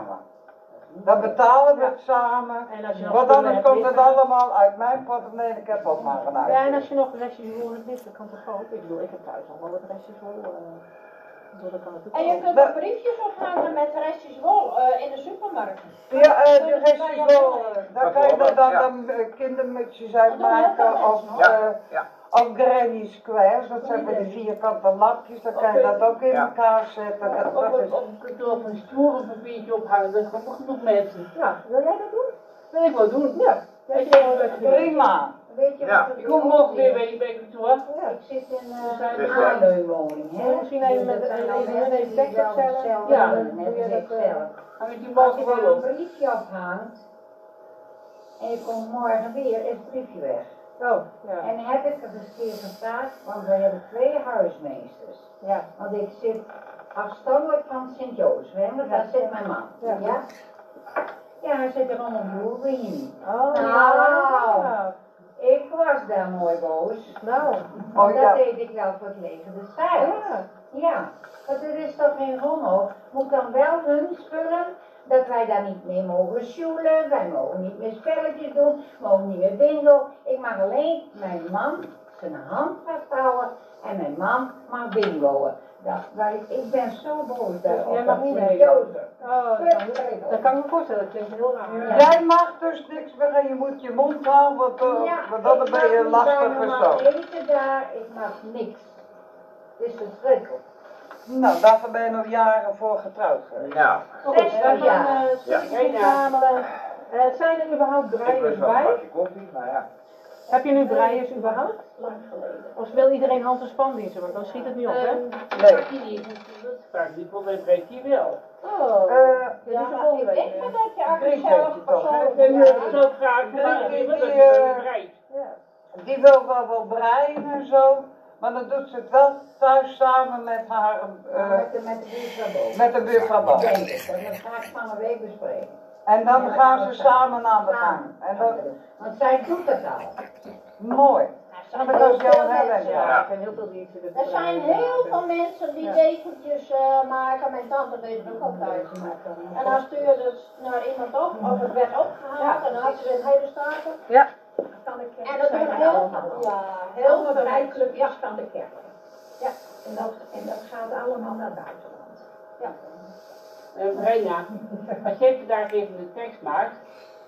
Dan betalen we het samen. En als je nog Want anders hebt komt het allemaal uit mijn portemonnee. Ik heb ook maar een Ja, en als je nog restjes wol hebt liggen, kan toch ook? Ik bedoel, ik heb thuis al wel wat restjes wol. eh, En je kunt ook briefjes ophangen met restjes wol eh, in de supermarkt. Ja, eh, de restjes eh, Daar kan je dan, dan, Ja. dan eh, kindermutsjes uitmaken of, Ja. eh, ja. Of granny squares. Dat zijn van die vierkante lapjes. Dan kan je dat ook in Ja. elkaar zetten. Dat, dat is... op het kantoor van stoer een papiertje ophangen, dat komt nog genoeg mensen. Ja, wil jij dat doen? Dat wil ik wel doen. Ja. Ja, je- Prima. Weet je Ja. Ik kom nog weer bij, bij kantoor. Ik zit in eh, zijn een aanleunwoning, hè. Misschien even met- met een tekst zelf Ja. je ik dat, eh, zelf. Met die Als je een op. briefje ophangt en je komt morgen weer, is het briefje weg. Oh, ja. En heb ik er eens een keer gevraagd, want we hebben twee huismeesters. Ja. Want ik zit afstandelijk van Sint-Jozef, hè, want daar zit mijn man. Ja. Ja? Ja, hij zit er allemaal broer, niet. Oh, Nou. ja. Ik was daar mooi boos. Nou, Oh dat ja. deed ik wel voor het leger de ja. Ja, want er is toch geen rommel. Moet dan wel hun spullen, dat wij daar niet meer mogen sjoelen, wij mogen niet meer spelletjes doen, mogen niet meer bingo. Ik mag alleen mijn man zijn hand vasthouden en mijn man mag bingoen. Dat, ik, ik ben zo boos daarop. Jij mag dat niet mee. Oh, dat kan, dat kan ik me voorstellen, dat klinkt heel raar. Jij mag dus niks meer en je moet je mond houden, want, uh, Ja, want dan ik ben je mag lastig zo. man eten daar, ik mag niks. Het is verschrikkelijk. Nou, daarvoor ben je nog jaren voor getrouwd geweest. Nou, Goed, Zes we gaan jaar. uh, Ja. inzamelen. Uh, zijn er überhaupt een bij? koffie, maar ja. Heb je nu breiers überhaupt? Lang geleden. Of wil iedereen hand- en spandiensten? Want dan schiet het niet op, hè? Ehm, Nee. maakt die voor mij breekt hij wel. Oh. Eh, ja, is de maar volgende ik week, denk maar dat je Drie eigenlijk zelf weet je toch, hè? persoonlijk- Ja. ik zo graag die- die, eh, breidt. die wil wel wel breien en zo, maar dan doet ze het wel thuis samen met haar, eh, Met de, met de buurvrouw boven. met de buurvrouw Dat ik, dat ga ik van een week bespreken. En dan gaan ze samen aan de gang. En dat Want zij doet het al. mooi. Er dat is heel jouw veel Helen, mensen. ja. Er zijn heel veel Er mensen die Ja. dekentjes eh, maken. Mijn tante deed het ook altijd. En dan stuurde het naar iemand op, of het werd opgehaald en dan had ze een hele stapel. Ja. Kan ik En dat doen heel, ja, heel mensen. clubjes van de kerk. Ja, en dat, en dat gaat allemaal naar buitenland. Ja. Uh, als jij vandaag even de tekst maakt,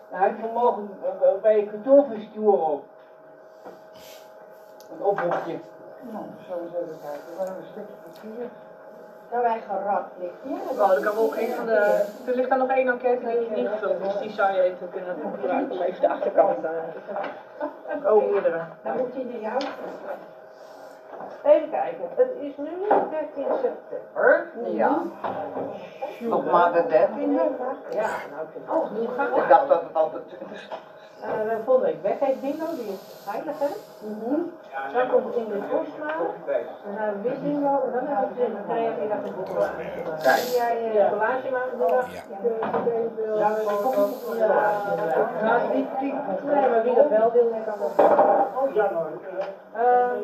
dan heb je vanmorgen uh, bij je kantoorverstuur op. Een oproepje. Nou, zo eens even kijken. We hebben een stukje papier. Daar wij gerad ligt. Nou, er, kan ook een van de, er ligt daar nog één enquête die is niet gevuld, dus die zou je even kunnen gebruiken om even de achterkant. eh oh, meerdere. Dan moet hij naar jou. Even kijken, het is nu 13 september. Ja. Nog maar de dertiende. Ja, nou ik vind het oh, nu gaat Ik dacht dat het altijd... Uh, we hebben volgende week weggeeft bingo, die is veilig hè. Dan komt in de Postma, dan hebben we weer bingo en dan hebben we de vrijdag de boeken. Kijk. Zie jij je collage maken? Ja, nee, maar wie dat wel wil, die kan dat. Oh ja, Ehm,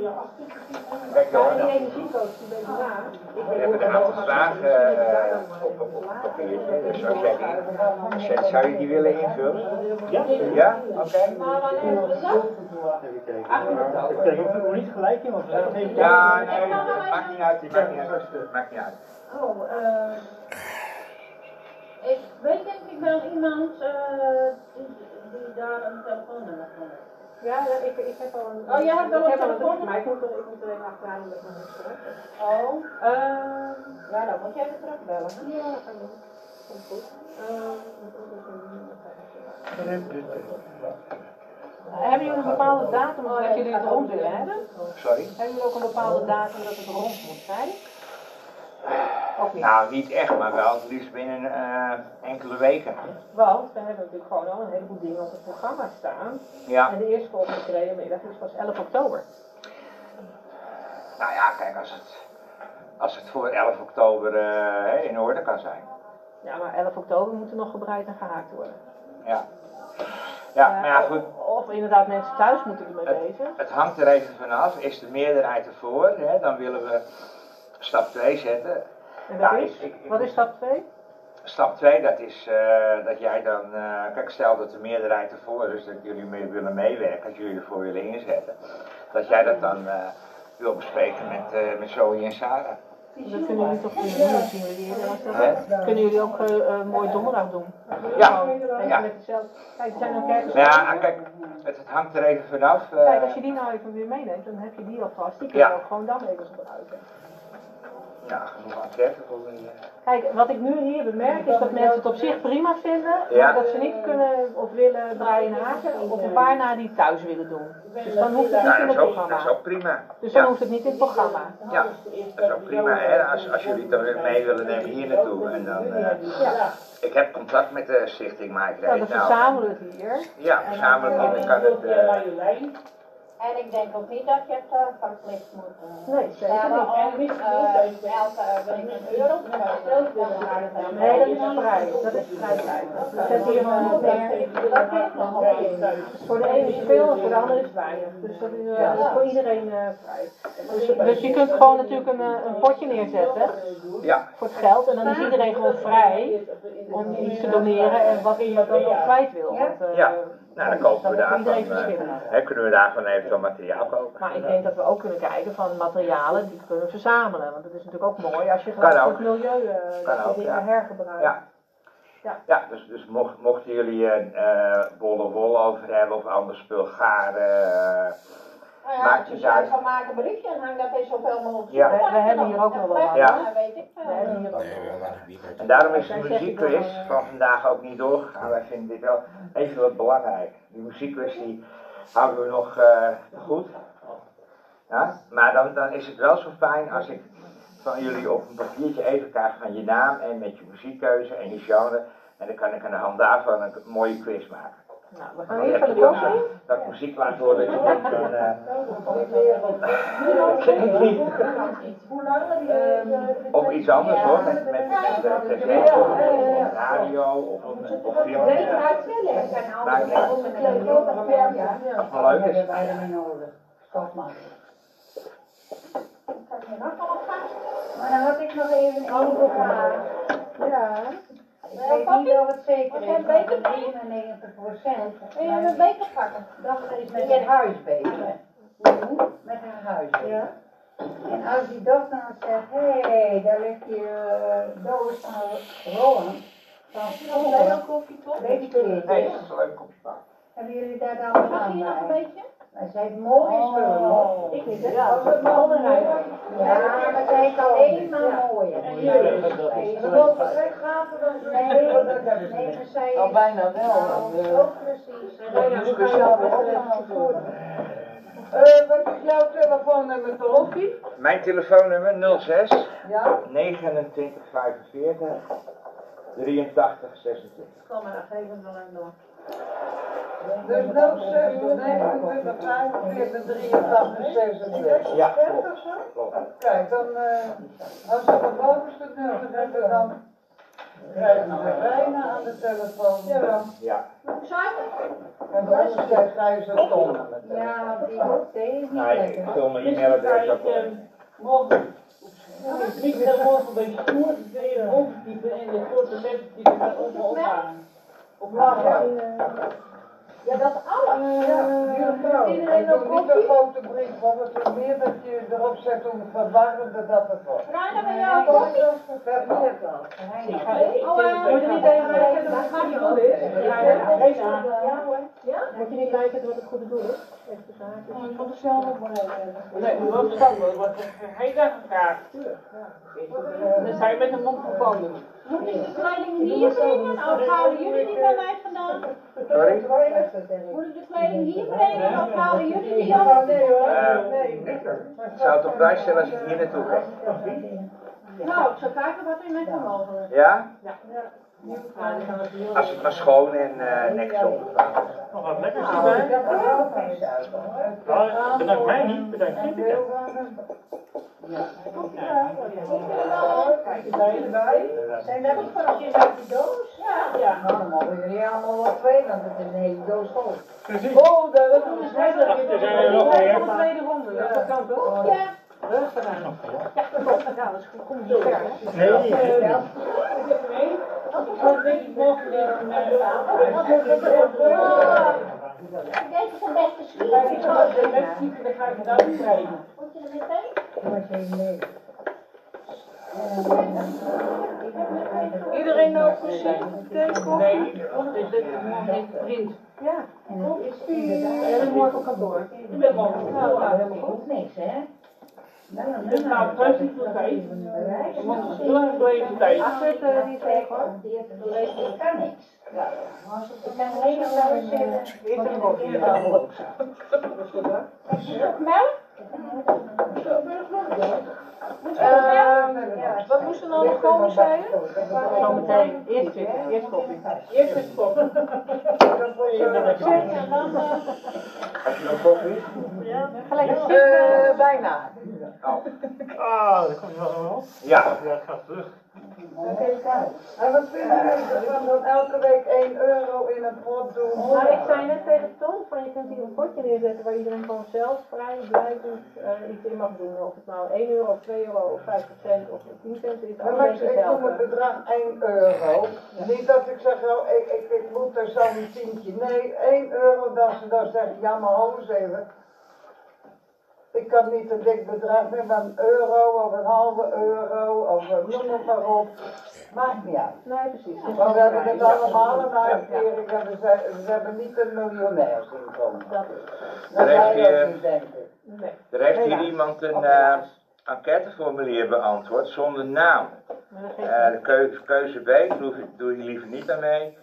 Kijk ja, hoor, en die dan. energiecoach die ben na. Ik We hebben een aantal vragen eh, op, op, op papiertje, dus als jij die zou je die willen invullen? Ja? Ja? Oké. Maar wanneer hebben we dat? Ik ook nog niet gelijk in, want we hebben even... Ja, nee, maakt niet uit, maakt niet uit. Maakt niet uit. Oh, eh. Ik weet denk ik wel iemand eh, die, die daar een telefoonnummer van heeft. Ja, ja, ik, ik heb al een. Oh, jij hebt al ik een heb al telefoon? Maar ik moet er, ik moet er even achteraan omdat ik nog niks gehoord heb. Oh, Ehm, ja, dan moet je even terugbellen. ja, dat kan doen. Komt goed. Ehm, hebben jullie een bepaalde datum dat jullie het rond willen hebben? Sorry? Hebben jullie ook een bepaalde datum dat het rond moet zijn? Of niet? Nou, niet echt, maar wel het liefst binnen eh, enkele weken. Want we hebben natuurlijk gewoon al een heleboel dingen op het programma staan. Ja, En de eerstvolgende creëermiddag is pas 11 oktober. nou ja, kijk, als het, als het voor 11 oktober eh, in orde kan zijn. Ja, maar 11 oktober moet er nog gebreid en gehaakt worden. Ja. Ja, Eh, maar ja, goed. Of inderdaad mensen thuis moeten ermee bezig. Het hangt er even vanaf. Is de meerderheid ervoor, hè, dan willen we stap 2 zetten. En dat is? ik- ik- ik Wat is stap 2? Stap 2, dat is eh, dat jij dan, eh, kijk stel dat de meerderheid ervoor is, dat jullie mee willen meewerken, dat jullie ervoor willen inzetten. Dat jij dat dan wil bespreken met, met Zoe en Sarah. Dat kunnen jullie toch simuleren? Als dat- Hè? Kunnen jullie ook eh, eh, mooi donderdag doen? Ja, ja. met hetzelfde. Kijk, er zijn. Nou ja, kijk, het, het hangt er even vanaf. eh, Kijk, als je die nou even weer meeneemt, dan heb je die alvast. Die kun je Ja. ook gewoon dan even gebruiken. Ja, genoeg die, eh, Kijk, wat ik nu hier bemerk is dat mensen het op zich prima vinden, Ja. maar dat ze niet kunnen of willen draaien en haken, of een paar na die thuis willen doen. Dus dan hoeft het niet Nou, in het ook, dat is programma. ook prima. Dus dan Ja, hoeft het niet in het programma. ja, dat is ook prima. Hè? Als, als jullie het mee willen nemen hier naartoe. En dan, eh, Ja, ik heb contact met de stichting Mike nou, Reed. dan verzamelen we het hier. ja, verzamelen we dan kan het... eh. En ik denk ook niet dat je het eh, verplicht moet eh, Nee, stellen niet. om eh, elke week een euro te. Nee, dat is vrij. Dat is vrijheid. We zetten hier gewoon. Dat wel Dus voor de ene is het veel en voor de andere is het weinig. Dus dat is, dat voor iedereen eh, vrij. Dus, dus je kunt gewoon natuurlijk een, een potje neerzetten ja, voor het geld en dan is iedereen gewoon vrij om iets te doneren en wat je dan ook kwijt wil. Want, eh, Ja. Nou dan kopen we daarvan, eh, hè, kunnen we daarvan eventueel materiaal kopen. Maar ik denk dat we ook kunnen kijken van materialen die kunnen verzamelen. Want het is natuurlijk ook mooi als je gelijk het milieu ook, dingen ja. hergebruikt. Ja. Ja. Ja, dus, dus mocht, mochten jullie eh bolle wol over hebben of ander spul garen. Nou ja, Maakt als je uit. van maak een briefje en hang dat is zoveel mogelijk. Ja. We- hebben hier ook nog wel wat. Ja. Ja. weet ik We veel. hebben hier ook nog en daarom is de muziekquiz eh, van vandaag ook niet doorgegaan. Wij vinden dit wel even wat belangrijk. Die muziekquiz die, houden we nog eh, goed. Ja? Maar dan, dan is het wel zo fijn als ik van jullie op een papiertje even krijg van je naam en met je muziekkeuze en je genre. En dan kan ik aan de hand daarvan een mooie quiz maken. Nou, we Dan gaan van de eh, dat ik muziek laat dat denkt van... eh, ken ik niet. Hoe lang die Of iets anders hoor, met, met, met eh, tv of radio of, of film. Nee. Maakt niet uit. Als het maar leuk is. wij ermee nodig. Stop maar. Maar dan had ik nog even een vraag. Ja. Ik weet niet of het zeker is, van 99 procent. En je een beker pakken. dochter is met haar huis bezig. Met haar huis. Ja. En als die dochter dan zegt, hé, hey, daar ligt je uh, doos van Roland. Van vroeger, koffie toch? weet ik niet. Nee, dat is een leuk kopje. Hebben jullie daar dan Mag aan je nog een beetje? Maar zij heeft mooie spullen. hoor. Ik niet, hè? Ja, Als het mooi rijdt. Ja, maar zij heeft alleen maar mooie. Ja, dat- dat is Nee, leuk. nee, maar zij Al is bijna wel. nou, eh. ook precies. Speciaal Eh, wat is jouw telefoonnummer, Toffie? Mijn telefoonnummer 06 Ja? 29 45 83 26. Kom maar, geef hem wel even door. Dus 06 29 45 83 26. Ja, klopt. klopt. Kijk, dan, eh, als we de bovenste nummer hebben, dan krijgen we Reina aan de telefoon. Ja. Ja. En de onderste krijgen ze Tom. Ja, die is niet Nou, ik, vul mijn e-mailadres op. eh, morgen. Ik vlieg dan morgen bij stoer, ik je overtypen en de korte over ophangen. Op. Ja, dat alles. Ja, mevrouw. Iedereen En een doe niet een grote brief, want het is meer dat je erop zet hoe verwarrender dat het wordt. Reina, ben jij een koffie? Ik ik Oh, eh, Moet je niet even kijken wat het goede doel is? Ja, ja, geen. Ja hoor. Ja? Moet je niet kijken wat het goede doel is? Even de zaak. Ik moet er zelf op blijven. Nee, maar wel spannend, want het hele dag gevraagd. Dan sta je met een mond verbonden. Moet ik de kleding hier brengen? Of halen jullie die bij mij vandaan? Sorry? Moet ik de kleding hier brengen? Of halen jullie die dan? Eh, ik zou het op prijs stellen als ik hier naartoe ga. Nou, ik zal kijken wat u met kan mogelijk. Ja? Ja, Als het maar schoon en eh netjes opgevraagd is. Nog wat erbij? Nou, bedankt mij niet, bedankt Gieteke. Zijn dat niet vanaf uit de doos? Ja. Ja. Nou, dan mogen jullie allemaal wel twee, want het is een hele doos vol. Precies. Oh, dat is Er zijn er nog meer. Tweede ronde, dat kan toch? Ja. Ja, dat klopt. Ja, dat is goed. Kom zo ver? Nee, Ik heb er één. Ik zal denk ik morgen weer een Deze is een beste schiet. uitschrijven. Moet je er meteen? Dat was heel leuk. Iedereen nou precies? Nee, dus dit is morgen in print. Ja. Is inderdaad... En dan morgen op kantoor. Ik ben morgen op Nou, dat hoeft niks, hè? Nou, nou, Dus nou, niet voor tijd. Want het is lang gebleven tijd. Astrid, eh, die zei gewoon. Ik kan niks. Als het kan helemaal wel zitten. Eerst een koffie. Melk? Ehm, wat moest er nou nog komen, zei je? Zometeen. Eerst zitten, eerst koffie. Eerst is koffie. En dan... eh, Heb je nog koffie? Gelijk. Eh, bijna. Ah, dat komt wel wel. Ja. Ja, gaat terug. En wat vinden jullie ervan dan elke week 1 euro in een pot doen? Nou, ik zei net tegen Tom, van je kunt hier een potje neerzetten waar iedereen gewoon zelf vrij blijvend eh, iets in mag doen. Of het nou 1 euro, of 2 euro, of 5 cent, of 10 cent is, Maar ik, ik noem het bedrag 1 euro. Niet dat ik zeg, oh, ik, ik, ik moet er zo'n tientje. Nee, 1 euro dat ze dan zeggen, ja maar hou eens even. Ik kan niet een dik bedrag meer, maar een euro of een halve euro of noem het maar op. Maakt niet uit. Nee, precies. Want we hebben het allemaal een uitkering en we, zijn, we hebben niet een miljonairsinkomen. Dat is het. Dat ook hier- niet denken. Nee. Er heeft hier iemand een eh, enquêteformulier beantwoord zonder naam. Eh, de keuze, keuze B, doe, doe je liever niet aan mee.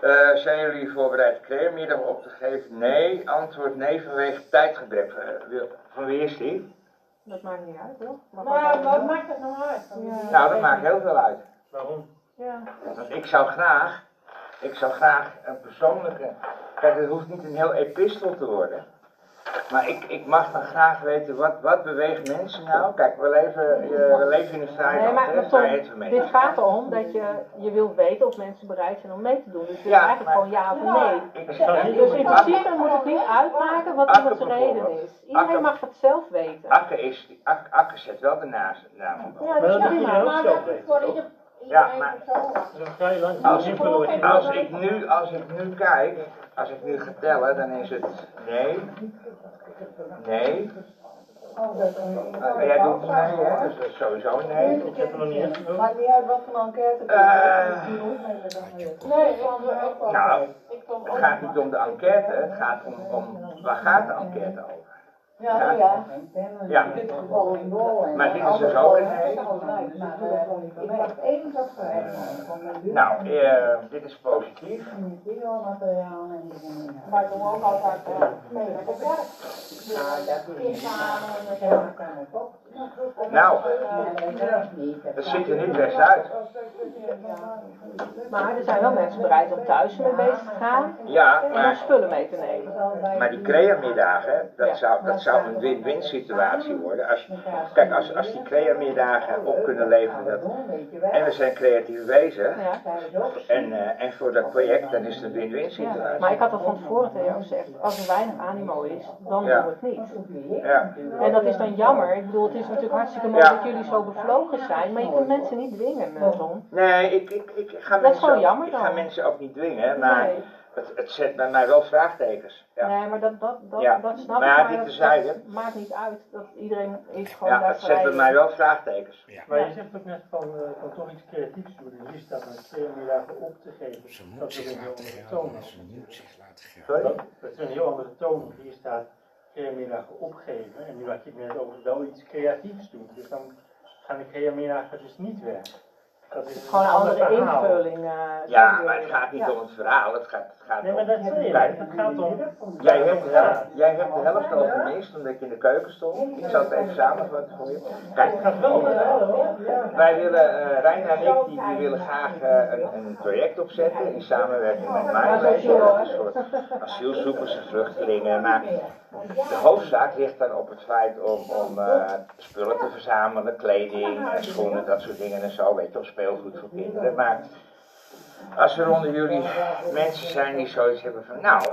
Eh, zijn jullie voorbereid creamiddag op te geven? Nee. Antwoord nee vanwege tijdgebrek. Eh, wil- van wie is die? Dat maakt niet uit, toch? Maar wat maakt het nou uit? Ja. Nou, dat maakt heel veel uit. Waarom? Ja. Want ik zou graag, ik zou graag een persoonlijke. Kijk, het hoeft niet een heel epistel te worden. Maar ik, ik mag dan graag weten, wat, wat beweegt mensen nou? Kijk, we leven, eh, we leven in een vrij Nee, maar, maar Tom, dit gaat erom dat je, je wilt weten of mensen bereid zijn om mee te doen. Dus het is Ja, eigenlijk maar- gewoon ja of nee. Ik Dus in principe moet het niet uitmaken wat iemands reden is. Iedereen Akke- mag het zelf weten. Akke, is, Ak- Akke zet wel de naam op. Ja, dat is prima. ook Maar zelf dat is voor ieder, Ja, maar-. Als Je ik, als ik nu, als ik nu kijk, als ik nu ga tellen, dan is het nee, nee. Uh, jij doet nee, hè? Dus dat is sowieso nee. Ik heb er nog niet ingevuld. Maakt niet uit wat voor enquête. Eh, Nee, ik vond het ook wel. nou, het gaat niet om de enquête, het gaat om, om waar gaat de enquête over? Ja, ja. Ja. In dit geval een goal. Maar dit is dus ook een nee. Ik wacht even van mijn buurt. Nou, eh, dit is positief. En. Maar ik doe ook altijd eh, mee naar de kerk. Nou, dat ziet er niet best uit. Maar er zijn wel mensen bereid om thuis mee bezig te gaan Ja, en dan maar, spullen mee te nemen. maar die creamiddagen, dat zou, dat zou een win-win situatie worden. Als, kijk, als, als die creamiddagen op kunnen leveren dat, en we zijn creatief bezig, en, eh, en voor dat project, dan is het een win-win situatie. Maar ik had al van tevoren tegen jou gezegd, als er weinig animo is, dan doen we het niet. Ja. En dat is dan jammer. Ik bedoel, het is natuurlijk hartstikke mooi dat jullie zo bevlogen zijn, maar je kunt mensen niet dwingen, Tom. Nee, ik, ik, ik, ga Dat is mensen gewoon ook- jammer ik ga mensen ook niet dwingen, maar Nee. Het, het zet bij mij wel vraagtekens. Ja. Nee, maar dat, dat, dat, Ja. dat snap Maar ik, ja, maar dit dat, terzijde. dat maakt niet uit. Dat iedereen is gewoon Ja, daar het zet bij mij wel vraagtekens. Maar je zegt ook net van, eh, van toch iets creatiefs doen. En hier staat een creamiddagen op te geven. Dat is een heel andere toon. Sorry? Dat, dat is een heel andere toon. Hier staat creamiddagen opgeven. En nu had je het net over wel iets creatiefs doen. Dus dan gaan de creamiddagen dus niet weg. Dat is Gewoon een ander andere invulling. eh, Ja, maar het gaat niet Ja. om het verhaal, het gaat, het gaat Nee, maar dat. Kijk, Het gaat om... Jij hebt, de helft, jij hebt de helft al gemist omdat je in de keuken stond. Ik zal het even samenvatten voor je. Kijk, Het gaat wel om het verhaal hoor. wij willen, eh Reina en ik, die, die willen graag eh, een, een project opzetten in samenwerking met. Een soort asielzoekers en vluchtelingen. Maar de hoofdzaak ligt dan op het feit om, om eh, spullen te verzamelen, kleding, schoenen, dat soort dingen en zo. Weet je, of speelgoed voor kinderen. Maar als er onder jullie mensen zijn die zoiets hebben van, nou,